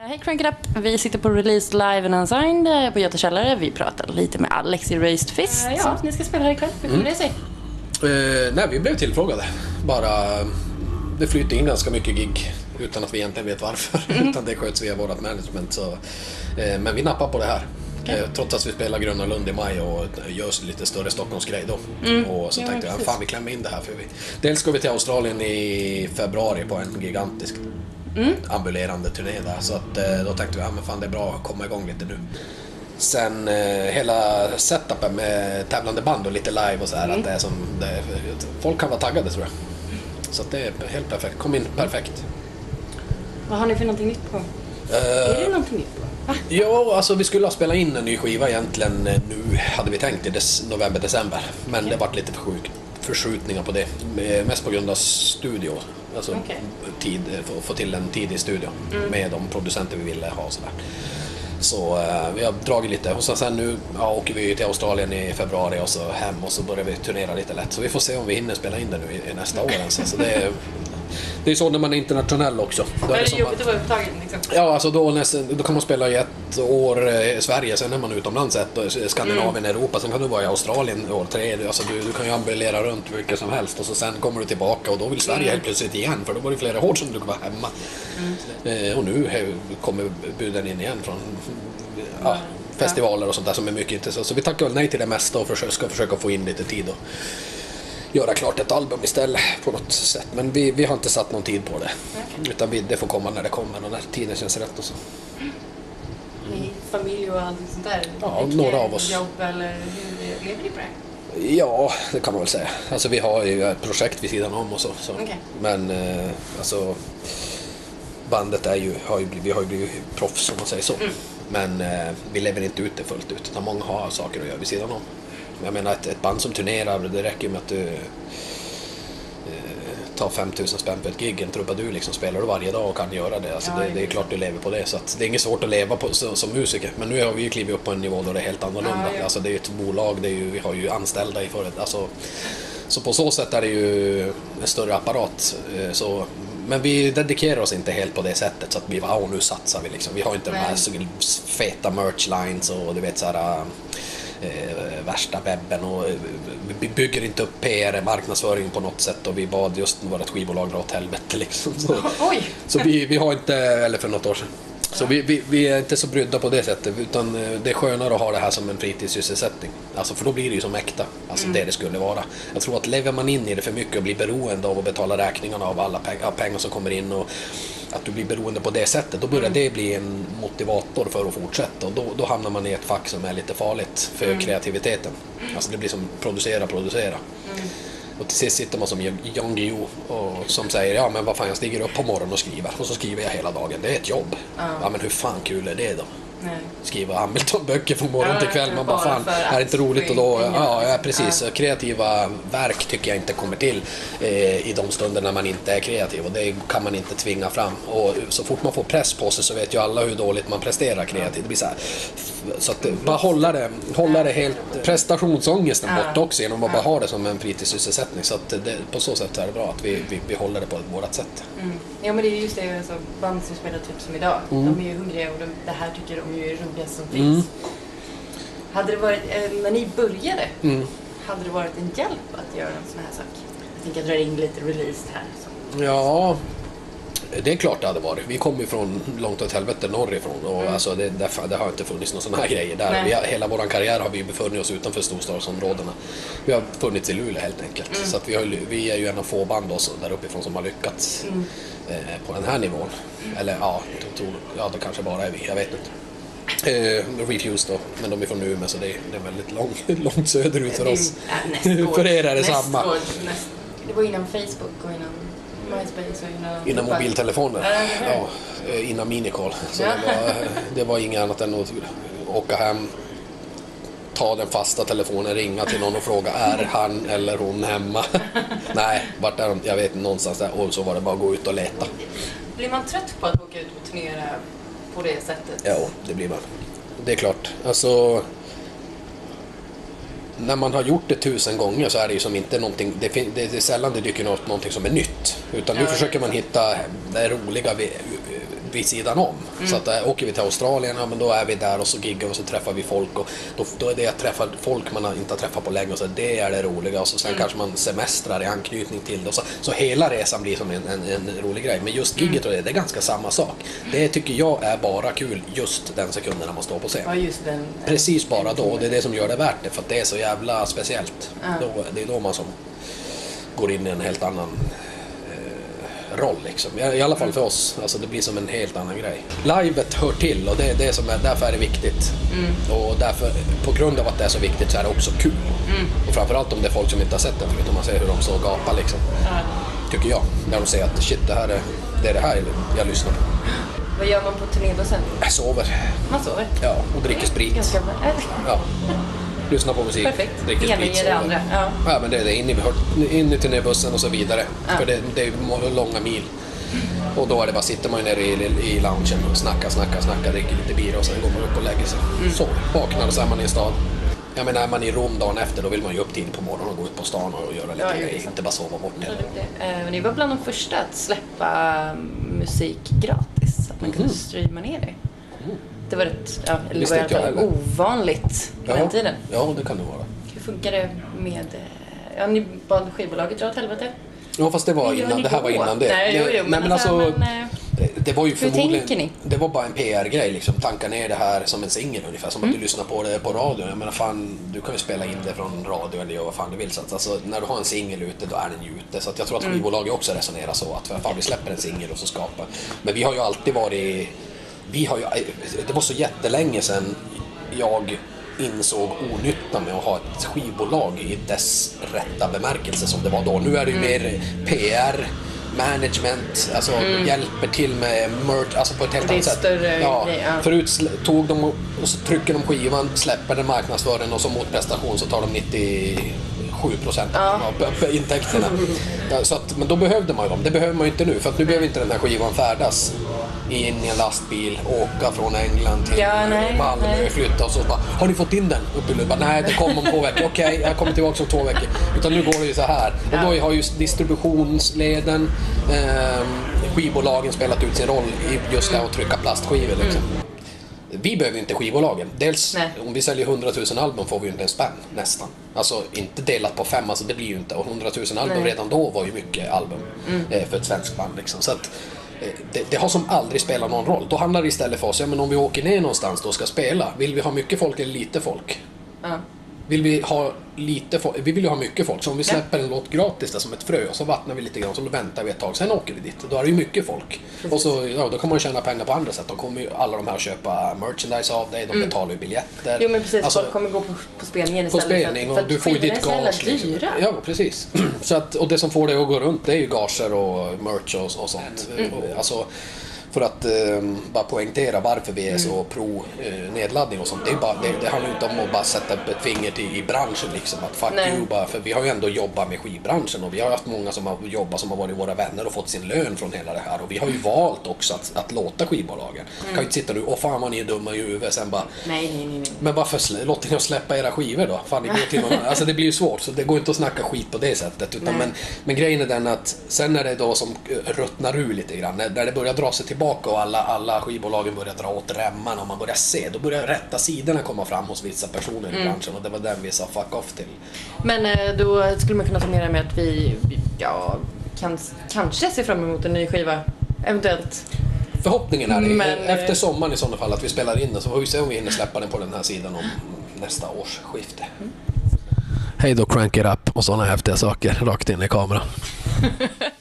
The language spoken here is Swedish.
Hej Crank It Up! Vi sitter på Release Live and Unsigned eh, på Göta källare. Vi pratar lite med Alex i Raised Fist. Eh, Ja, ni ska spela här ikväll. Hur kommer det sig? Eh, nej, vi blev tillfrågade. Bara, det flyter in ganska mycket gig utan att vi egentligen vet varför. utan det sköts via vårt management. Så, eh, men vi nappar på det här. Eh, trots att vi spelar Gröna Lund i maj och gör lite större Stockholmsgrej då. Och så Ja, tänkte jag, fan vi klämmer in det här. För vi... Dels ska vi till Australien i februari på en gigantisk ambulerande turné där. Så att, eh, då tänkte vi, ja men fan det är bra att komma igång lite nu. Sen eh, hela setupen med tävlande band och lite live och så här, att det är som, det folk kan vara taggade tror jag. Så att det är helt perfekt, kom in perfekt. Vad har ni för någonting nytt på? Är det någonting nytt på? Va? Ja, alltså vi skulle ha spelat in en ny skiva egentligen eh, nu, hade vi tänkt i des- november, december. Men det vart lite försjuk- förskjutningar på det. Mest på grund av studio. Alltså Okej. tid, få, få till en tid i studio med de producenter vi ville ha sådär. Så eh, vi har dragit lite och så sen nu ja, åker vi till Australien i februari och så hem och så börjar vi turnera lite lätt. Så vi får se om vi hinner spela in det nu i, i nästa år ens. Alltså det, är, det är så när man är internationell också. Då Är det det jobbigt att- vara upptagen liksom? Ja, alltså då, nästan, då kan man spela i ett år eh, i Sverige, sen är man utomlands ett år, i Skandinavien, Europa, sen kan du vara i Australien år tre. Alltså du, du kan ju ambulera runt hur mycket som helst och så sen kommer du tillbaka och då vill Sverige helt plötsligt igen för då var det flera år som du var hemma. Eh, och nu eh, kommer buden in igen från ja, festivaler och sånt där som är mycket intressant. Så vi tackar väl nej till det mesta och försöker, ska försöka få in lite tid och göra klart ett album istället på något sätt. Men vi, vi har inte satt någon tid på det. Utan vi, det får komma när det kommer och när tiden känns rätt och så. Ni, familj och allting sånt där? Ja, några av oss. Jobb eller hur lever ni på det? Ja, det kan man väl säga. Alltså vi har ju ett projekt vid sidan om och så. så. Okej. Men eh, alltså bandet är ju, har ju, blivit- vi har ju blivit proffs om man säger så. Men eh, vi lever inte ut det fullt ut. Utan många har saker att göra vid sidan om. Jag menar ett, ett band som turnerar, det räcker ju med att du eh, tar 5000 spänn på ett gig, en trubadur liksom, spelar du varje dag och kan göra det. Alltså, Ja, det, det är klart du lever på det. Så det är inget svårt att leva på, som, som musiker. Men nu har vi ju klivit upp på en nivå då det är helt annorlunda. Ja, ja. Alltså, det är ju ett bolag, det är ju, vi har ju anställda i företag. Alltså, så på så sätt är det ju en större apparat. eh, Så, men vi dedikerar oss inte helt på det sättet så att vi bara, nu satsar vi liksom. Vi har inte de här Nej. så feta merch lines och du vet så här eh, värsta webben och eh, vi bygger inte upp PR, marknadsföring på något sätt och vi bad just vårt skivbolag dra åt helvete liksom. Så, Oj! så vi, vi har inte, eller för något år sedan. Så vi, vi, vi är inte så brydda på det sättet utan eh, det är skönare att ha det här som en fritidssysselsättning. Alltså för då blir det ju som äkta, alltså det det skulle vara. Jag tror att lever man in i det för mycket och blir beroende av att betala räkningarna av alla pengar, pengar som kommer in och att du blir beroende på det sättet, då börjar det bli en motivator för att fortsätta och då, då hamnar man i ett fack som är lite farligt för kreativiteten. Alltså det blir som producera, producera. Och till sist sitter man som Jan Guillou och som säger ja men vad fan jag stiger upp på morgonen och skriver och så skriver jag hela dagen. Det är ett jobb. Ja, men hur fan kul är det då? Nej. Skriva Hamilton-böcker från morgon Ja, till kväll. Man bara bara fan, är det inte roligt? Och då, ja, ja liksom. precis. Kreativa verk tycker jag inte kommer till eh, i de stunder när man inte är kreativ och det kan man inte tvinga fram. Och så fort man får press på sig så vet ju alla hur dåligt man presterar kreativt. Det blir så här, så att eh, bara hålla det, hålla det helt, prestationsångesten Ja. bort också genom att bara ha det som en fritidssysselsättning. Så att det, på så sätt är det bra att vi, vi, vi håller det på vårt sätt. Mm. Ja men det är just det, alltså, band som spelar typ som idag, Mm. de är ju hungriga och de, det här tycker de ju är roligast som finns. Hade det varit, eh, när ni började, Mm. hade det varit en hjälp att göra en sån här sak? Jag tänker dra in lite release här. Så. Ja, det är klart det hade varit. Vi kommer ju från långt åt helvete norrifrån och alltså det, därför, det har inte funnits några sådana här grejer där. Vi har, hela vår karriär har vi ju befunnit oss utanför storstadsområdena. Vi har funnits i Luleå helt enkelt. Så att vi, har, vi är ju en av få band också där uppifrån som har lyckats eh, på den här nivån. Eller ja, tror, ja, det kanske bara är vi, jag vet inte. Eh, Refuse då, men de är från Umeå så det är, det är väldigt lång, långt söderut för oss. nästgård. för er är det samma. näst- Det var innan Facebook och innan MySpace och innan... Innan mobiltelefoner. Ja? Ja, eh, innan minicall. Så Ja. det, var, det var inget annat än att åka hem, ta den fasta telefonen, ringa till någon och fråga är han eller hon hemma? Nej, vart är de? Jag vet inte, någonstans där. Och så var det bara att gå ut och leta. Blir man trött på att åka ut och turnera på det sättet? Ja, det blir man. Det är klart. Alltså... När man har gjort det tusen gånger så är det ju som inte någonting, det, det är sällan det dyker upp någonting som är nytt. Utan nu Ja, försöker man hitta det roliga, vid sidan om. Så att äh, åker vi till Australien, ja men då är vi där och så giggar och så träffar vi folk och då, då är det att träffa folk man inte har träffat på länge och så det är det roliga och så sen kanske man semestrar i anknytning till det och så, så hela resan blir som en, en, en rolig grej. Men just gigget och det, det är ganska samma sak. Det tycker jag är bara kul just den sekunden när man står på scen. Ja, just den. Precis bara då och det är det som gör det värt det för att det är så jävla speciellt. Då, det är då man som går in i en helt annan eh, roll liksom. I, I alla fall för oss. Alltså det blir som en helt annan grej. Livet hör till och det är det som är, därför är det viktigt. Och därför, på grund av att det är så viktigt så är det också kul. Och framförallt om det är folk som inte har sett den förut och man ser hur de står och gapar liksom. Tycker jag. När de säger att shit det här är det, är det här jag lyssnar på. Vad gör man på turnébussen? Jag sover. Man sover. Ja, och dricker sprit. Ganska bra. Ja. Lyssnar på musik, Perfekt. ena sprit, ger det andra. Ja. Ja, men det är det. In i, in i turnébussen och så vidare. Ja. För det, det är långa mil. Och då är det bara, sitter man ju nere i, i loungen och snackar, snackar, snackar, dricker lite bira och sen går man upp och lägger sig. Mm. Så, vaknar och så är man i en stad. Jag menar, är man i Rom dagen efter då vill man ju upp tidigt på morgonen och gå ut på stan och göra lite Ja, grejer. Inte bara sova bort det. Eh, Ni var bland de första att släppa musik gratis. Att man kunde streama ner det. Det var rätt, ja, eller var i alla fall ovanligt på den tiden. Ja, det kan det vara. Hur funkar det med... eh, Ja, ni bad skivbolaget dra åt helvete? Ja, fast det var innan. Det här var innan det. Nej, jo, jo, Nej, men men alltså, alltså, men, eh, det, var ju förmodligen... Det var bara en PR-grej liksom. Tanka ner det här som en singel ungefär. Som Mm. att du lyssnar på det på radio. Jag menar fan, du kan ju spela in det från radio eller vad fan du vill. Så att, alltså, när du har en singel ute, då är den ju ute. Så att jag tror att Mm. skivbolaget också resonerar så. Att fan, vi släpper en singel och så skapar. Men vi har ju alltid varit... Vi har ju... Det var så jättelänge sedan jag insåg onyttan med att ha ett skivbolag i dess rätta bemärkelse som det var då. Nu är det ju mer PR, management, alltså hjälper till med merch, alltså på ett helt annat sätt. ja, grej, ja. Förut tog de och och så trycker de skivan, släpper den, marknadsför den och så mot prestation så tar de 97 procent Ja. av intäkterna. Så att, men då behövde man ju dem. Det behöver man ju inte nu för att nu behöver inte den här skivan färdas in i en lastbil, åka från England till Ja, nej, Malmö, nej. flytta och så bara Har ni fått in den? Upp i Lund? Nej, det kom om två veckor. Okej, jag kommer tillbaka om två veckor. Utan nu går det ju så här. Och då har ju distributionsleden, eh, skivbolagen spelat ut sin roll i just det här att trycka plastskivor. Liksom. Vi behöver ju inte skivbolagen. Dels Nej. om vi säljer 100 000 album får vi ju inte en spänn nästan. Alltså inte delat på fem, alltså det blir ju inte. Och 100 000 album Nej. redan då var ju mycket album eh, för ett svenskt band. Liksom. Så att, eh, det, det har som aldrig spelat någon roll. Då handlar det istället för oss, ja men om vi åker ner någonstans då och ska spela, vill vi ha mycket folk eller lite folk? ja. Vill vi ha lite folk? Vi vill ju ha mycket folk. Så om vi släpper en låt gratis där som ett frö och så vattnar vi lite grann så väntar vi ett tag. Sen åker vi dit. Då är det ju mycket folk. Och så, ja, då kan man tjäna pengar på andra sätt. Då kommer ju alla de här köpa merchandise av dig. De betalar ju biljetter. Mm. Jo men precis, Alltså, folk kommer gå på, på spelningen på istället. spelning för, och att- du för får ju att ditt gage. liksom. Ja, precis. Så att, och det som får det att gå runt det är ju gager och merch och, och sånt. Mm. Och, Alltså, för att eh, bara poängtera varför vi är Mm. så pro eh, nedladdning och sånt. Det, är bara, det, det handlar inte om att bara sätta upp ett finger till, i branschen liksom. Att fuck Nej. you bara, för vi har ju ändå jobbat med skivbranschen och vi har haft många som har jobbat som har varit våra vänner och fått sin lön från hela det här. Och vi har ju valt också att, att låta skivbolagen. Kan ju inte sitta nu, åh fan vad ni är dumma i huvudet, sen bara Nej, nej, nej. nej. men varför låter ni oss släppa era skivor då? Fan, ni går till någon. Alltså det blir ju svårt, så det går inte att snacka skit på det sättet. Utan, men, men grejen är den att sen när det då som eh, ruttnar ur lite grann, när, när det börjar dra sig tillbaka och alla, alla skivbolagen börjar dra åt remmarna och man börjar se, då börjar rätta sidorna komma fram hos vissa personer Mm. i branschen och det var den vi sa fuck off till. Men eh, då skulle man kunna ta med att vi, ja, kan, kanske ser fram emot en ny skiva. Eventuellt. Förhoppningen är det, Men, eh, efter sommaren i sådana fall, att vi spelar in den så får vi se om vi hinner släppa den på den här sidan om nästa årsskifte. Hej då Crank It Up och sådana häftiga saker rakt in i kameran.